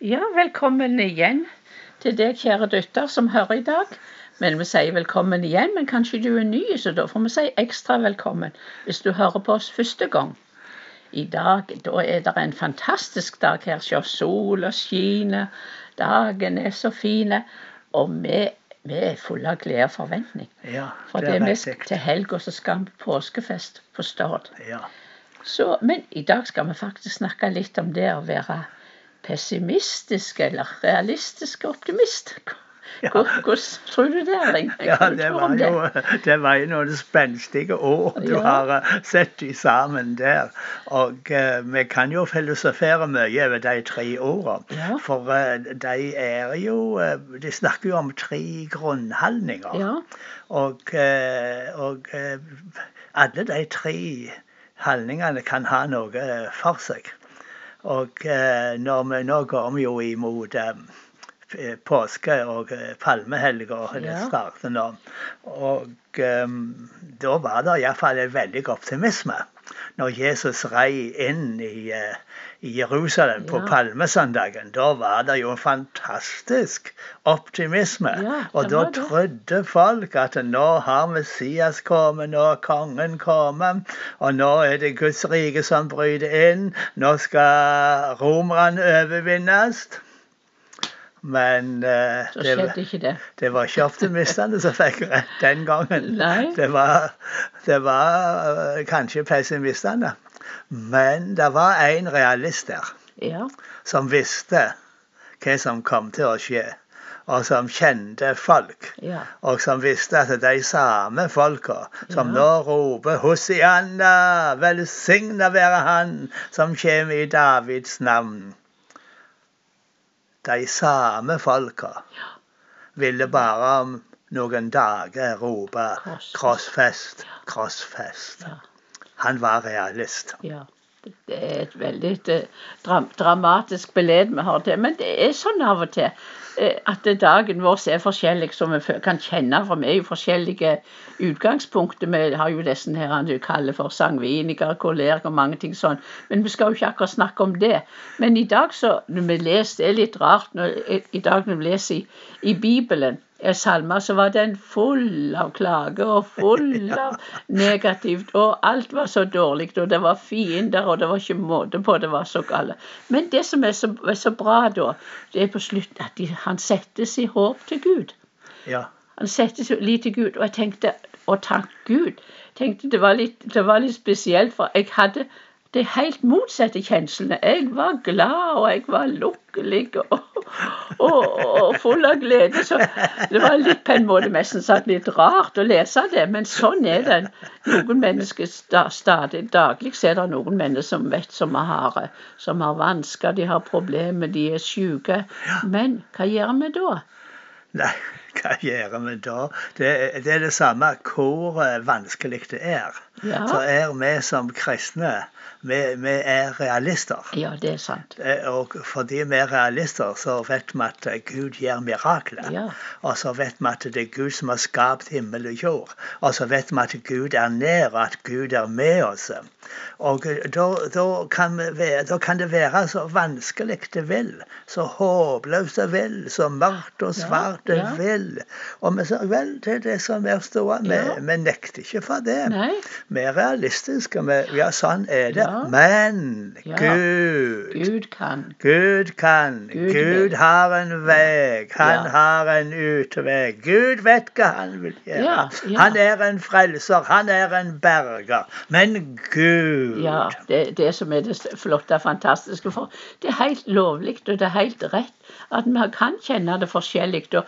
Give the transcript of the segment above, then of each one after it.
Ja, velkommen igjen til deg, kjære døtter, som hører i dag. Men vi sier velkommen igjen, men kanskje du er ny, så da får vi si ekstra velkommen hvis du hører på oss første gang. I dag da er det en fantastisk dag her. Se, sola skinner, dagen er så fin. Og vi, vi er fulle av glede og forventning. Ja, For det er vi til helga så skal vi på påskefest på Stord. Ja. Så, men i dag skal vi faktisk snakke litt om det å være pessimistisk eller realistisk optimist. Ja. Hvordan tror du det, er? ja, det var det? jo det var jo noen spenstige ord du Ja. har eh, sett de sammen der. Og uh, vi kan jo filosofere mye over de tre ordene. For uh, de er jo uh, De snakker jo om tre grunnholdninger. Ja, Og, og alle de tre holdningene kan ha noe for seg. Og eh, når vi nå går vi jo imot eh, påske og eh, palmehelga, det starter nå. Og eh, da var det iallfall en veldig optimisme. Når Jesus rei inn i, eh, i Jerusalem på Ja. palmesøndagen, da var det jo en fantastisk optimisme. Ja, og da trodde folk at nå har Messias kommet, nå har kongen kommet, og nå er det Guds rike som bryter inn. Nå skal romerne overvinnes. Men uh, det, det. det var ikke optimistene som fikk rett den gangen. Det var, det var eh, kanskje pessimistene. Men det var en realist der Ja, som visste hva som kom til å skje, og som kjente folk. ja, Og som visste at de samme folka som Ja. nå roper 'Hosianna, velsigna være Han som kommer i Davids navn', de samme folka ville bare om noen dager rope Krossfest. 'Krossfest. Han var realist. Det er et veldig dram dramatisk beled vi har til. Men det er sånn av og til eh, at dagen vår er forskjellig, som vi kan kjenne. For vi er jo forskjellige utgangspunkter. Vi har jo disse her du kaller for sangviniker, koleriker og mange ting sånn. Men vi skal jo ikke akkurat snakke om det. Men i dag så, når vi leser, det er litt rart når, i, dag når vi leser i, i Bibelen, salmer, så var den full av klager og full av negativt. Og alt var så dårlig, og det var fiender, og det var ikke måte på, det var så galt. Men det som er så, er så bra da, det er på slutten at de, han setter i håp til Gud. Ja. Han setter litt lit til Gud. Og jeg tenkte, å takk Gud. tenkte det var, litt, det var litt spesielt, for jeg hadde det helt motsatte kjenslene. Jeg var glad, og jeg var lukkelig og, og, og full av glede. Så det var litt på en måte nesten sagt litt rart å lese det, men sånn er det. Noen mennesker stadig daglig så er det noen mennesker som vet som har, som har vansker, de har problemer, de er syke. Men hva gjør vi da? Nei, gjør vi da? Det, det er det samme hvor eh, vanskelig det er. Ja. Så er vi som kristne vi, vi er realister. Ja, det er sant. Eh, Og fordi vi er realister, så vet vi at eh, Gud gjør mirakler. Ja. Og så vet vi at det er Gud som har skapt himmel og jord. Og så vet vi at Gud er nær, at Gud er med oss. Og da, da, kan, vi da kan det være så vanskelig det vil. Så håpløst det vil. Så mørkt og svart det ja. vil. Og vi sier vel, det er det som er stående. Vi, Ja. vi nekter ikke for det. Nei. Vi er realistiske. Vi, ja, sånn er det. Ja. Men. Gud Gud kan. Gud kan. Gud Gud, har en vei. Han har en utvei. Gud vet hva han vil gjøre. Han er en frelser. Han er en berger. Men Gud Ja, det, det som er det flotte og fantastiske. For det er helt lovlig og det er helt rett at vi kan kjenne det forskjellig. Og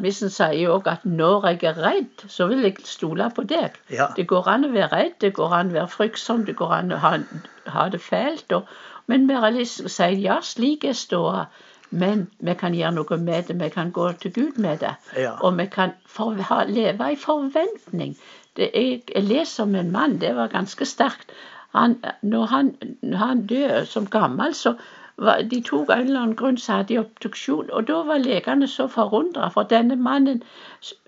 salmisten sier òg at når jeg er redd, så vil jeg stole på deg. Ja. Det går an å være redd, det går an å være fryktsom, det går an å ha, ha det fælt. Og, men vi realister sier ja, slik er ståa. Men vi kan gjøre noe med det. Vi kan gå til Gud med det. Ja. Og vi kan for, ha, leve i forventning. Det jeg, jeg leser om en mann, det var ganske sterkt. Han, når, han, når han døde som gammel, så de tok av en eller annen grunn så hadde de obduksjon. Og da var legene så forundra, for denne mannen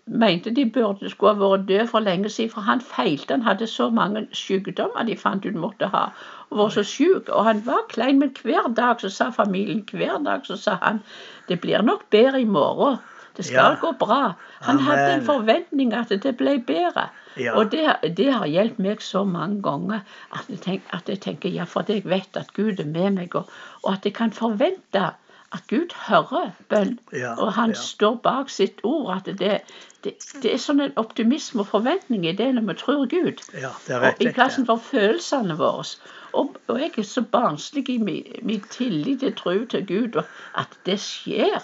mente de burde skulle ha vært død for lenge siden, for han feilte. Han hadde så mange sykdommer de fant ut måtte ha, og var så syk. Og han var klein, men hver dag så sa familien, hver dag så sa han det blir nok bedre i morgen. Det skal Ja. gå bra. Han hadde en forventning at det ble bedre. Ja. Og det, det har hjulpet meg så mange ganger at jeg, tenker, at jeg tenker ja, for jeg vet at Gud er med meg, og, og at jeg kan forvente at Gud hører bønn. Ja, og han ja. står bak sitt ord. At det, det, det er sånn en optimisme og forventning i det når vi tror Gud. Ja, er Og. I plassen for følelsene våre. Og, og jeg er så barnslig i min, min tillit til tro til Gud, og at det skjer.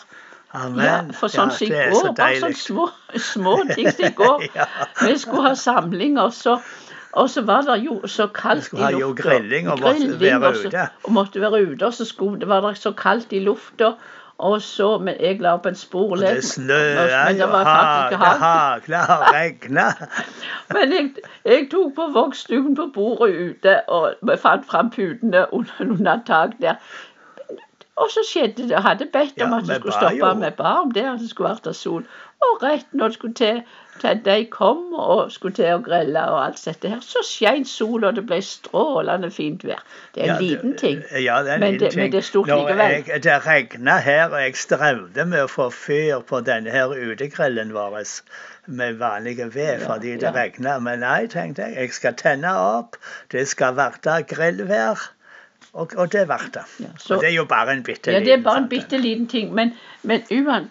Amen. Ja, for sånn som i går, så bare sånne små, små ting som i går. Ja. Vi skulle ha samling, og så, og så var det jo så kaldt skulle ha jo grilling og måtte Grilling, være ute. Og måtte være ute, og så skulle, det var det så kaldt i lufta. Og så, men jeg la opp en Og sporlek. det snøa og hagla og regna. Men jeg, jeg tok på vogstuen på bordet ute, og fant fram putene under, under tak der. Og så skjedde det. Jeg hadde bedt om at det skulle stoppe. jo. Vi ba om det, at det skulle være sol. Og rett når det skulle til, til de kom og skulle til å grille og alt dette her, så skein sola, og det ble strålende fint vær. Det er en Ja, liten det- ting. Ja, det er en Men liten det- men det er stort Når likevel. Jeg, det regna her, og jeg strevde med å få fyr på denne her utegrillen vår med vanlige ved Ja, fordi det ja. regna. Men nei, tenkte jeg, jeg skal tenne opp. Det skal være grillvær. Og, og det ble det. Ja, så- og det er jo bare en bitte Ja, det er bare en bitte liten ting, men, men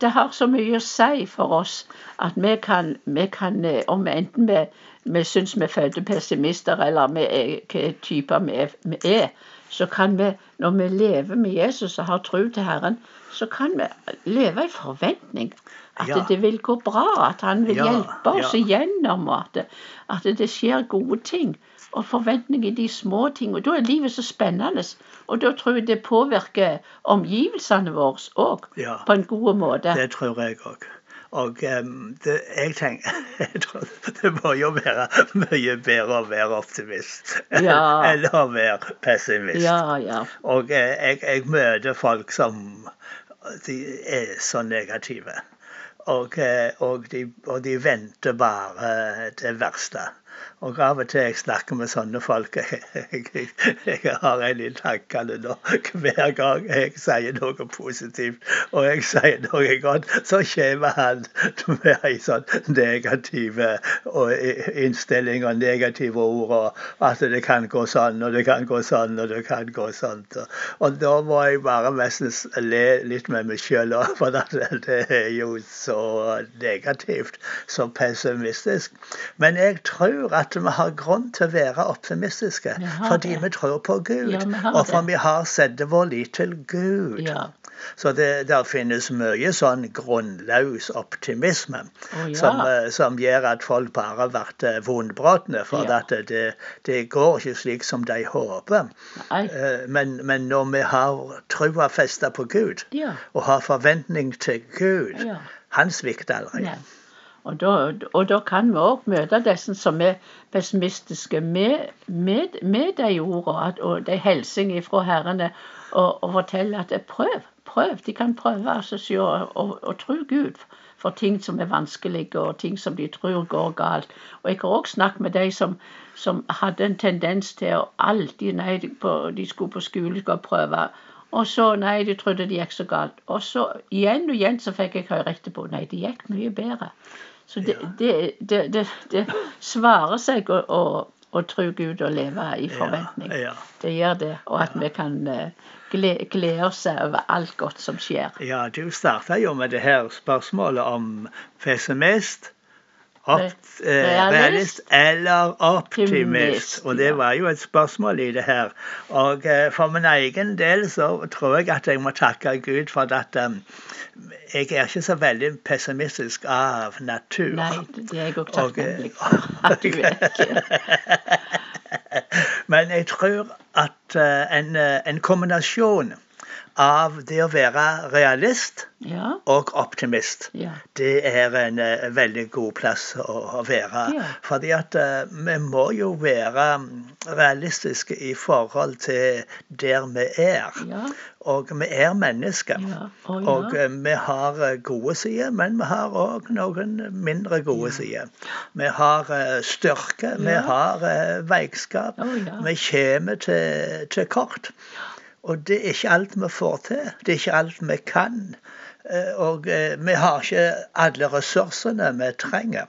det har så mye å si for oss at vi kan, vi kan eh, om enten vi, vi syns vi er fødte pessimister, eller vi er hva typer er, vi er, så kan vi, når vi lever med Jesus og har tro til Herren, så kan vi leve i forventning. At Ja. det vil gå bra, at Han vil Ja, hjelpe oss ja. igjennom, og at, at det skjer gode ting. Og forventning i de små ting. Og da er livet så spennende. Og da tror jeg det påvirker omgivelsene våre òg, på en god måte. Det tror jeg òg. Og um, det, jeg tenker jeg tror Det må jo være mye bedre å være optimist Ja. enn å være pessimist. Ja, ja. Og eh, jeg, jeg møter folk som de er så negative. Og, eh, og, de, og de venter bare det verste. Og av og til jeg snakker med sånne folk Jeg, jeg, jeg har en i tankene nå hver gang jeg sier noe positivt og jeg sier noe godt, så kommer han med en sånn negativ innstilling og negative ord. Og at det kan gå sånn, og det kan gå sånn, og det kan gå sånn. Og, da må jeg bare nesten le litt med meg sjøl, for det er jo så negativt, så pessimistisk. Men jeg tror at vi har grunn til å være optimistiske, fordi det. vi tror på Gud. Ja, og for det. vi har sett vår lit til Gud. ja. Så det der finnes mye sånn grunnløs optimisme oh, ja. som, eh, som gjør at folk bare blir vondbråtne. For Ja. at det, det går ikke slik som de håper. Eh, Men, men når vi har trua festa på Gud, og har forventning til Gud, han svikter aldri. Nei. Og da, og da kan vi òg møte disse som er pessimistiske, med, med, med de ordene og de hilsene fra Herrene, og, og fortelle at prøv, prøv. De kan prøve altså, se og, og, tro Gud for ting som er vanskelige, og ting som de tror går galt. Og jeg har òg snakket med de som, som hadde en tendens til å alltid Nei, de skulle på skole, skulle prøve. Og så nei, de trodde det gikk så galt. Og så igjen og igjen så fikk jeg høre etterpå nei, det gikk mye bedre. Så det, det, det, det, svarer seg å, å, å tro Gud og leve i forventning. Det gjør det. Og at vi kan eh, glede oss over alt godt som skjer. Ja, du starta jo med det her spørsmålet om pessimist, opt, eh, realist, eller optimist. Og det var jo et spørsmål i det her. Og eh, for min egen del så tror jeg at jeg må takke Gud for at um, jeg er ikke så veldig pessimistisk av natur. Nei, det er jeg òg Og, takknemlig eh, for. At du er ikke Men jeg tror at uh, en, uh, en kombinasjon av det å være realist Ja. og optimist. Ja. Det er en eh, veldig god plass å, være. Ja. Fordi at eh, vi må jo være mm, realistiske i forhold til der vi er. Ja. Og vi er mennesker. Ja. Og ja. eh, vi har gode sider, men vi har òg noen mindre gode sider. Vi har styrke, vi har veikskap. Vi kommer til, til kort. Og det er ikke alt vi får til. Det er ikke alt vi kan. Eh, Og eh, vi har ikke alle ressursene vi trenger.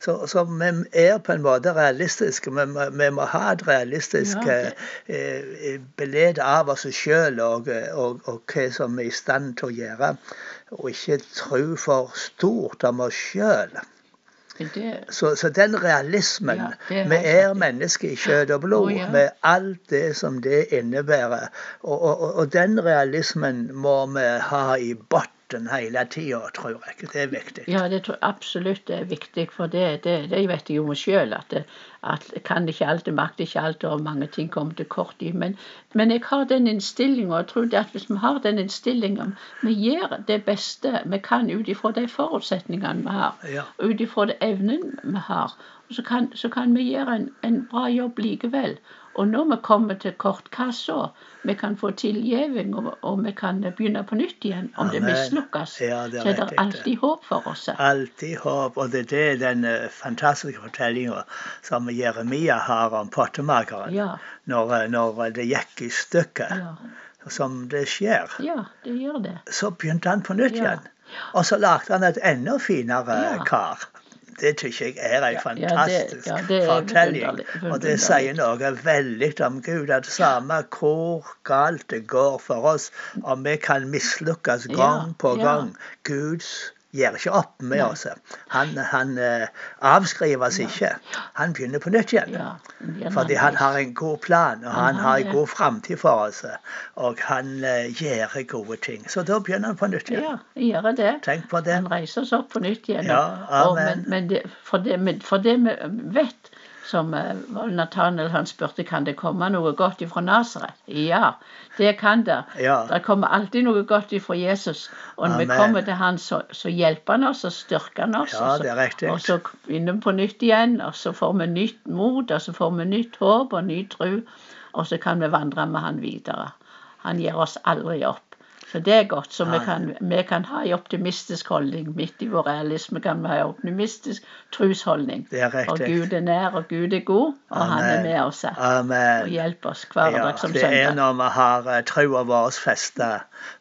Så, så vi er på en måte realistiske. Vi, vi må ha et realistisk Ja, okay. eh, bilde av oss sjøl og, og, og hva som vi er i stand til å gjøre. Og ikke tro for stort om oss sjøl. Det, Så, så den realismen Ja, er Vi er mennesker i kjøtt og blod, oh, ja. med alt det som det innebærer. Og, og, og- og den realismen må vi ha i bunnen hele tida, tror jeg. Det er viktig. ja, det tror jeg absolutt det er viktig, for det, det, det vet jeg jo meg sjøl. At, at kan ikke alt, makter ikke alt, og mange ting kommer til kort i. Men, men jeg har den innstillinga, og jeg tror at hvis vi har den innstillinga Vi gjør det beste vi kan ut ifra de forutsetningene vi har. Ja. ut ifra evnen vi har. Så kan, så kan vi gjøre en, en bra jobb likevel. Og når vi kommer til kort, hva så? Vi kan få tilgivning, og, og vi kan begynne på nytt igjen. Om det Amen. mislykkes, Ja, det så er det alltid håp for oss. Alltid håp. Og det er det den eh, fantastiske fortellinga som Jeremia har om pottemakeren. Ja, Når, eh, når det gikk i stykker, ja, som det skjer. ja, det gjør det. Så begynte han på nytt Ja. igjen. Og så lagde han et enda finere kar. Det syns jeg er en Ja, ja, det- fantastisk ja, det er fortelling. Og det sier noe veldig om Gud. At samme hvor galt det går for oss, om vi kan mislykkes gang Ja, på ja. gang Gud gir ikke opp med oss. Han, han uh, avskrives ja. ikke. Han begynner på nytt igjen. Ja, Fordi han har en god plan, og han Han har en god framtid for oss. Og han uh, gjør gode ting. Så da begynner han på nytt igjen. Ja, gjør det. Tenk på det. Han reiser seg opp på nytt igjen. Ja, og, men men det, for, det, for det vi vet, som eh, Nathaniel han spurte kan det komme noe godt ifra Nasaret. Ja, det kan det. Ja. Det kommer alltid noe godt ifra Jesus. Og når vi kommer til han, så, så hjelper han oss og styrker han oss. Ja, det er riktig. Og så begynner vi på nytt igjen, og så får vi nytt mot, og så får vi nytt håp og ny tro. Og så kan vi vandre med han videre. Han gir oss aldri opp. Så det er godt. Så vi kan, vi kan ha en optimistisk holdning. Midt i vår realisme kan vi ha en optimistisk trosholdning. Det er For Og Gud er nær, og Gud er god, og han er med oss og Amen. hjelper oss hver Ja, dag som det er når vi har eh, troa vår festa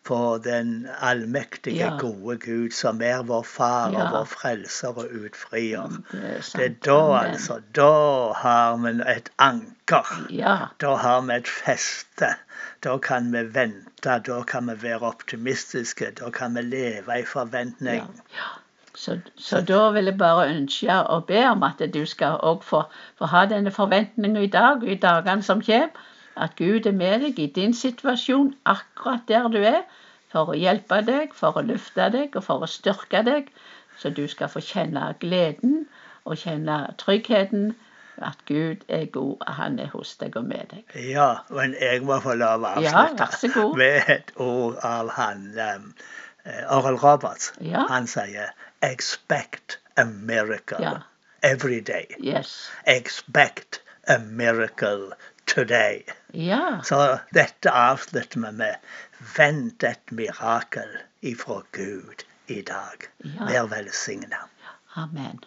på den allmektige, Ja. gode Gud, som er vår far og vår frelser og utfrier. Det er. Det er da, Amen. altså. Da har vi et anker. Ja, Da har vi et feste. Da kan vi vente, da kan vi være optimistiske, da kan vi leve i forventning. Så, så da vil jeg bare ønske og be om at du skal òg få, få ha denne forventningen i dag og i dagene som kommer. At Gud er med deg i din situasjon, akkurat der du er, for å hjelpe deg, for å løfte deg og for å styrke deg. Så du skal få kjenne gleden og kjenne tryggheten. At Gud er god, han er hos deg og med deg. Ja, men jeg må få lov å avslutte med et ord av han um, Oral Roberts. Ja. Han sier 'expect a miracle Ja. every day'. Yes. Expect a miracle today. Ja. Så dette avslutter vi med 'vent et mirakel ifra Gud i dag'. Ja. Vær velsigna. Amen.